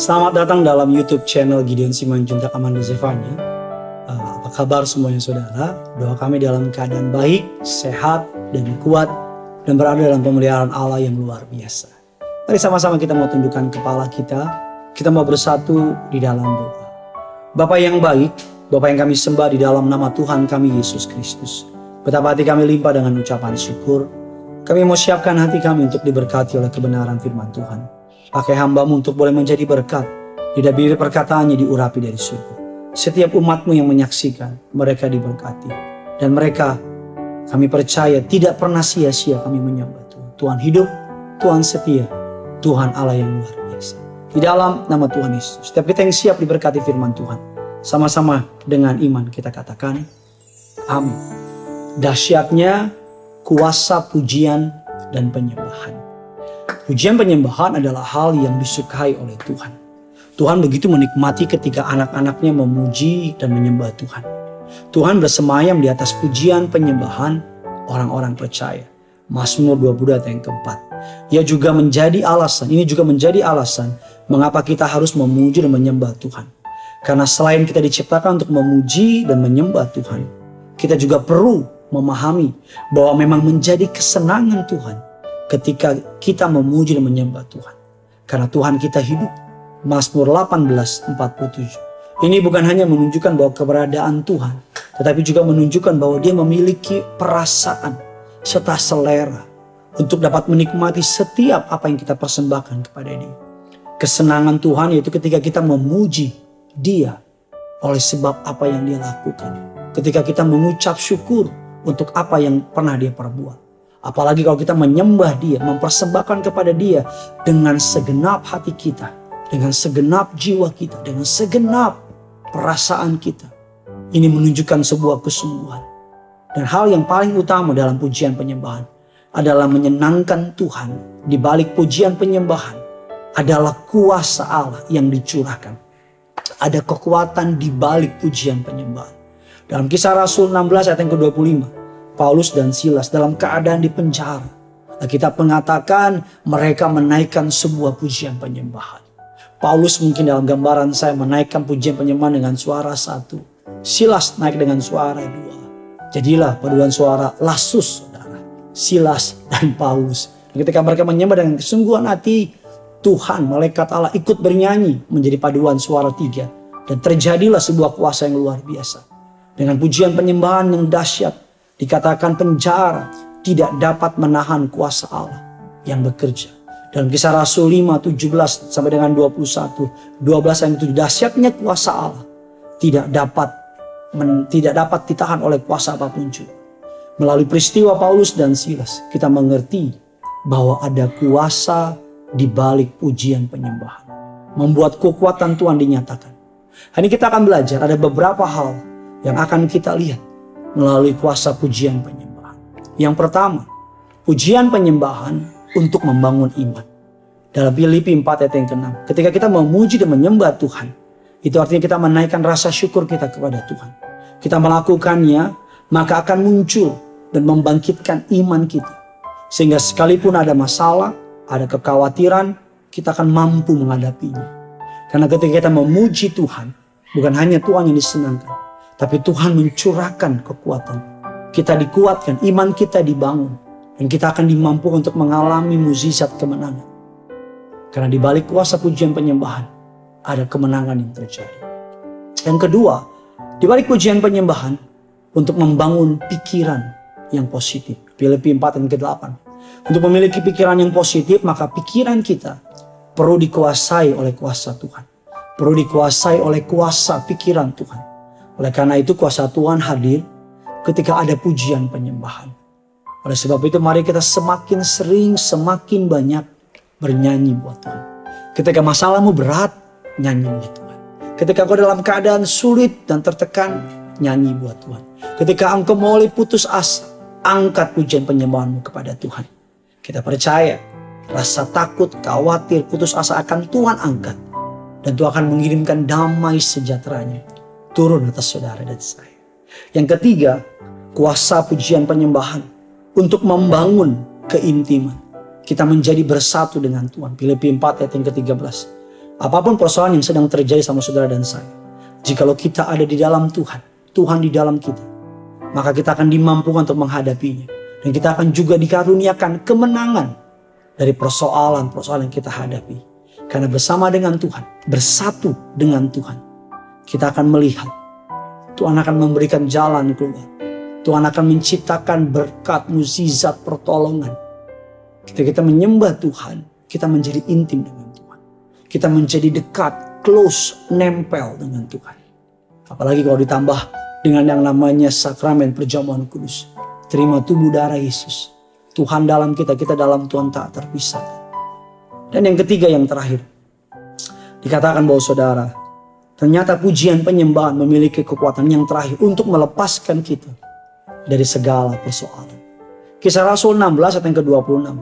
Selamat datang dalam YouTube channel Gideon Simanjuntak Amanda Zevanya. Uh, apa kabar semuanya saudara? Doa kami dalam keadaan baik, sehat, dan kuat, dan berada dalam pemeliharaan Allah yang luar biasa. Mari sama-sama kita mau tundukkan kepala kita, kita mau bersatu di dalam doa. Bapak yang baik, Bapak yang kami sembah di dalam nama Tuhan kami Yesus Kristus. Betapa hati kami limpah dengan ucapan syukur. Kami mau siapkan hati kami untuk diberkati oleh kebenaran firman Tuhan. Pakai hambamu untuk boleh menjadi berkat. Tidak bibir perkataannya diurapi dari surga. Setiap umatmu yang menyaksikan, mereka diberkati. Dan mereka, kami percaya tidak pernah sia-sia kami menyembah Tuhan. Tuhan hidup, Tuhan setia, Tuhan Allah yang luar biasa. Di dalam nama Tuhan Yesus, setiap kita yang siap diberkati firman Tuhan. Sama-sama dengan iman kita katakan, Amin. Dahsyatnya kuasa pujian dan penyembahan. Pujian penyembahan adalah hal yang disukai oleh Tuhan. Tuhan begitu menikmati ketika anak-anaknya memuji dan menyembah Tuhan. Tuhan bersemayam di atas pujian penyembahan orang-orang percaya. Mazmur 22 ayat yang keempat. Ia juga menjadi alasan, ini juga menjadi alasan mengapa kita harus memuji dan menyembah Tuhan. Karena selain kita diciptakan untuk memuji dan menyembah Tuhan, kita juga perlu memahami bahwa memang menjadi kesenangan Tuhan ketika kita memuji dan menyembah Tuhan. Karena Tuhan kita hidup. Mazmur 18:47. Ini bukan hanya menunjukkan bahwa keberadaan Tuhan, tetapi juga menunjukkan bahwa dia memiliki perasaan serta selera untuk dapat menikmati setiap apa yang kita persembahkan kepada dia. Kesenangan Tuhan yaitu ketika kita memuji dia oleh sebab apa yang dia lakukan. Ketika kita mengucap syukur untuk apa yang pernah dia perbuat. Apalagi kalau kita menyembah dia, mempersembahkan kepada dia dengan segenap hati kita, dengan segenap jiwa kita, dengan segenap perasaan kita. Ini menunjukkan sebuah kesungguhan. Dan hal yang paling utama dalam pujian penyembahan adalah menyenangkan Tuhan di balik pujian penyembahan adalah kuasa Allah yang dicurahkan. Ada kekuatan di balik pujian penyembahan. Dalam kisah Rasul 16 ayat yang ke-25. Paulus dan Silas dalam keadaan di penjara. Kita mengatakan mereka menaikkan sebuah pujian penyembahan. Paulus mungkin dalam gambaran saya menaikkan pujian penyembahan dengan suara satu. Silas naik dengan suara dua. Jadilah paduan suara lasus saudara. Silas dan Paulus. Dan ketika mereka menyembah dengan kesungguhan hati, Tuhan, malaikat Allah ikut bernyanyi menjadi paduan suara tiga. Dan terjadilah sebuah kuasa yang luar biasa. Dengan pujian penyembahan yang dahsyat, Dikatakan penjara tidak dapat menahan kuasa Allah yang bekerja. Dalam kisah Rasul 5, 17 sampai dengan 21, 12 yang itu dahsyatnya kuasa Allah tidak dapat men, tidak dapat ditahan oleh kuasa apa pun juga. Melalui peristiwa Paulus dan Silas, kita mengerti bahwa ada kuasa di balik pujian penyembahan. Membuat kekuatan Tuhan dinyatakan. Hari ini kita akan belajar ada beberapa hal yang akan kita lihat melalui kuasa pujian penyembahan. Yang pertama, pujian penyembahan untuk membangun iman. Dalam Filipi 4 ayat yang ke-6, ketika kita memuji dan menyembah Tuhan, itu artinya kita menaikkan rasa syukur kita kepada Tuhan. Kita melakukannya, maka akan muncul dan membangkitkan iman kita. Sehingga sekalipun ada masalah, ada kekhawatiran, kita akan mampu menghadapinya. Karena ketika kita memuji Tuhan, bukan hanya Tuhan yang disenangkan, tapi Tuhan mencurahkan kekuatan. Kita dikuatkan, iman kita dibangun. Dan kita akan dimampu untuk mengalami mukjizat kemenangan. Karena di balik kuasa pujian penyembahan, ada kemenangan yang terjadi. Yang kedua, di balik pujian penyembahan, untuk membangun pikiran yang positif. Filipi 4 dan ke-8. Untuk memiliki pikiran yang positif, maka pikiran kita perlu dikuasai oleh kuasa Tuhan. Perlu dikuasai oleh kuasa pikiran Tuhan. Oleh karena itu kuasa Tuhan hadir ketika ada pujian penyembahan. Oleh sebab itu mari kita semakin sering, semakin banyak bernyanyi buat Tuhan. Ketika masalahmu berat, nyanyi buat Tuhan. Ketika kau dalam keadaan sulit dan tertekan, nyanyi buat Tuhan. Ketika engkau mulai putus asa, angkat pujian penyembahanmu kepada Tuhan. Kita percaya rasa takut, khawatir, putus asa akan Tuhan angkat. Dan Tuhan akan mengirimkan damai sejahteranya turun atas saudara dan saya. Yang ketiga, kuasa pujian penyembahan untuk membangun keintiman. Kita menjadi bersatu dengan Tuhan. Filipi 4 ayat yang ke-13. Apa pun persoalan yang sedang terjadi sama saudara dan saya. Jikalau kita ada di dalam Tuhan, Tuhan di dalam kita, maka kita akan dimampukan untuk menghadapinya. Dan kita akan juga dikaruniakan kemenangan dari persoalan-persoalan yang kita hadapi. Karena bersama dengan Tuhan, bersatu dengan Tuhan, kita akan melihat Tuhan akan memberikan jalan keluar. Tuhan akan menciptakan berkat, mukjizat, pertolongan. Ketika kita menyembah Tuhan, kita menjadi intim dengan Tuhan. Kita menjadi dekat, close, nempel dengan Tuhan. Apalagi kalau ditambah dengan yang namanya sakramen perjamuan kudus. Terima tubuh darah Yesus. Tuhan dalam kita, kita dalam Tuhan tak terpisah. Dan yang ketiga yang terakhir. Dikatakan bahwa saudara, Ternyata pujian penyembahan memiliki kekuatan yang terakhir untuk melepaskan kita dari segala persoalan. Kisah Rasul 16 ayat yang ke-26.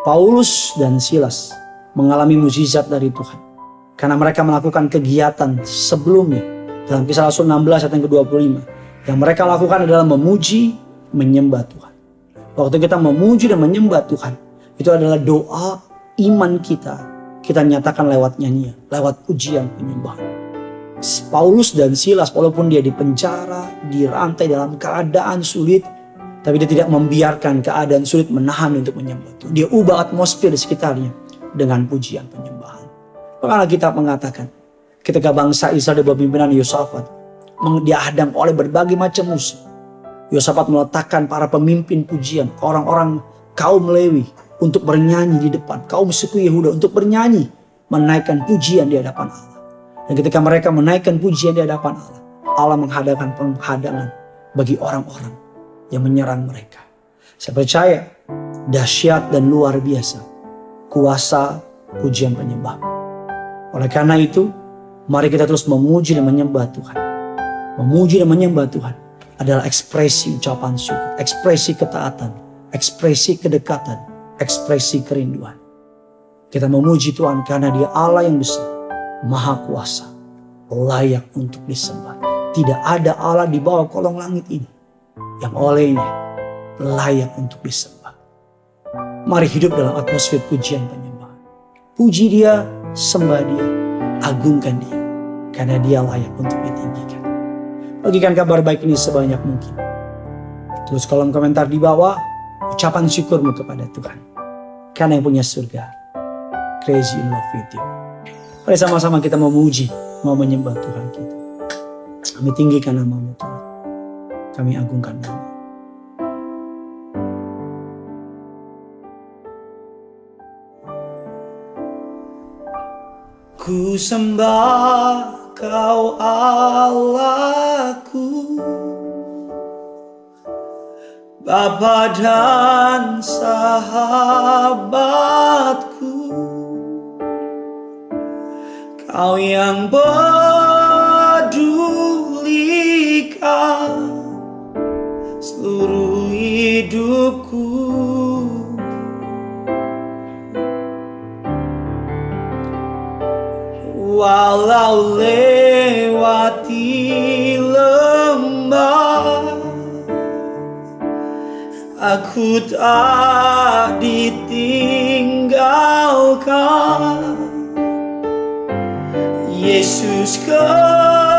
Paulus dan Silas mengalami mukjizat dari Tuhan. Karena mereka melakukan kegiatan sebelumnya. Dalam kisah Rasul 16 ayat yang ke-25. Yang mereka lakukan adalah memuji, menyembah Tuhan. Waktu kita memuji dan menyembah Tuhan. Itu adalah doa iman kita. Kita nyatakan lewat nyanyian, lewat pujian penyembahan. Paulus dan Silas walaupun dia di penjara, dirantai dalam keadaan sulit, tapi dia tidak membiarkan keadaan sulit menahan untuk menyembah Tuhan. Dia ubah atmosfer di sekitarnya dengan pujian penyembahan. Maka kita mengatakan, ketika bangsa Israel di bawah pimpinan Yosafat dihadang oleh berbagai macam musuh. Yosafat meletakkan para pemimpin pujian, orang-orang kaum Lewi untuk bernyanyi di depan, kaum suku Yehuda untuk bernyanyi, menaikkan pujian di hadapan Allah. Dan ketika mereka menaikkan pujian di hadapan Allah, Allah menghadapan penghadangan bagi orang-orang yang menyerang mereka. Saya percaya dahsyat dan luar biasa kuasa pujian penyembah. Oleh karena itu, mari kita terus memuji dan menyembah Tuhan. Memuji dan menyembah Tuhan adalah ekspresi ucapan syukur, ekspresi ketaatan, ekspresi kedekatan, ekspresi kerinduan. Kita memuji Tuhan karena dia Allah yang besar maha kuasa, layak untuk disembah. Tidak ada Allah di bawah kolong langit ini yang olehnya layak untuk disembah. Mari hidup dalam atmosfer pujian penyembahan. Puji dia, sembah dia, agungkan dia. Karena dia layak untuk ditinggikan. Bagikan kabar baik ini sebanyak mungkin. Terus kolom komentar di bawah, ucapan syukurmu kepada Tuhan. Karena yang punya surga, crazy in love with you. Mari sama-sama kita memuji, mau menyembah Tuhan kita. Kami tinggikan namamu Tuhan. Kami agungkan nama. Ku sembah kau Allahku Bapa dan sahabatku Kau yang pedulikan seluruh hidupku. Walau lewati lembah Aku tak ditinggalkan Yesus kekuatan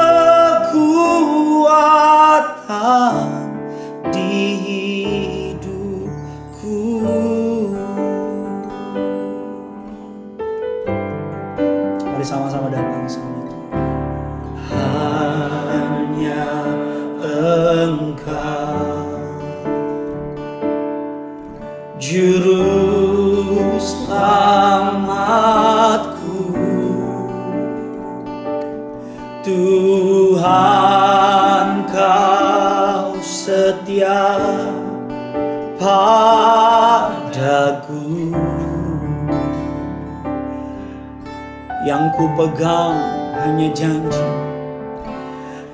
Yang ku pegang hanya janji.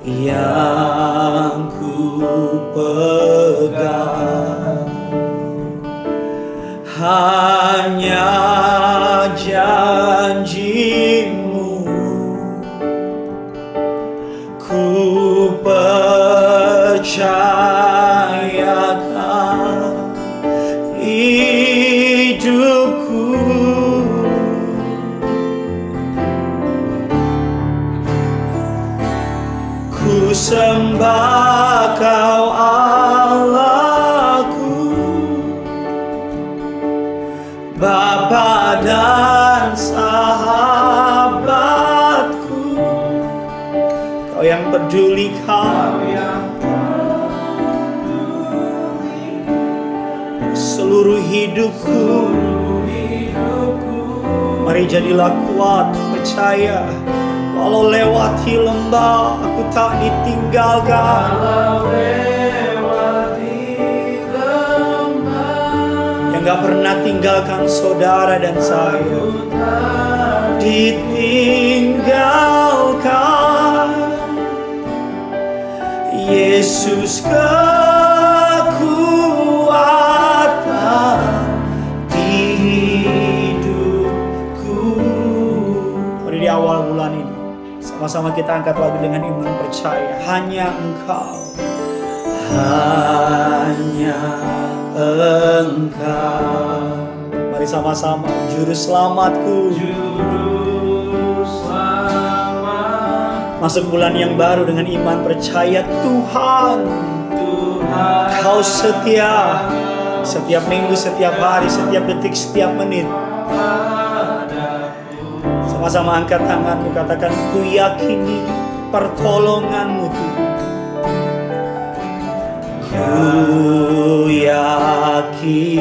Yang ku pegang Hanya janjimu. Percayakan Kau yang peduli kau seluruh hidupku. Mari jadilah kuat percaya. Walau lewati lembah aku tak ditinggalkan. Yang gak pernah tinggalkan saudara dan saya. Ditinggalkan Yesus kekuatan di hidupku. Mari di awal bulan ini Sama-sama kita angkat lagu dengan iman percaya. Hanya engkau Hanya engkau. Mari sama-sama Juru selamatku Masuk bulan yang baru dengan iman percaya Tuhan. Kau setia Setiap minggu, setiap hari, setiap detik, setiap menit. Sama-sama angkat tanganmu Katakan ku yakini pertolonganmu Tuhan. Ku yakini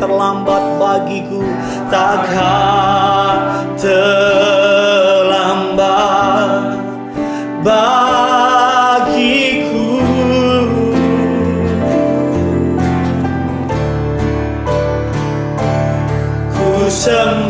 terlambat bagiku takkan terlambat bagiku. Ku sembah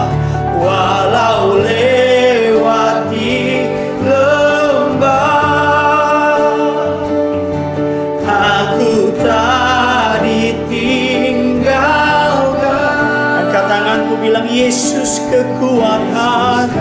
dalam Yesus kekuatan.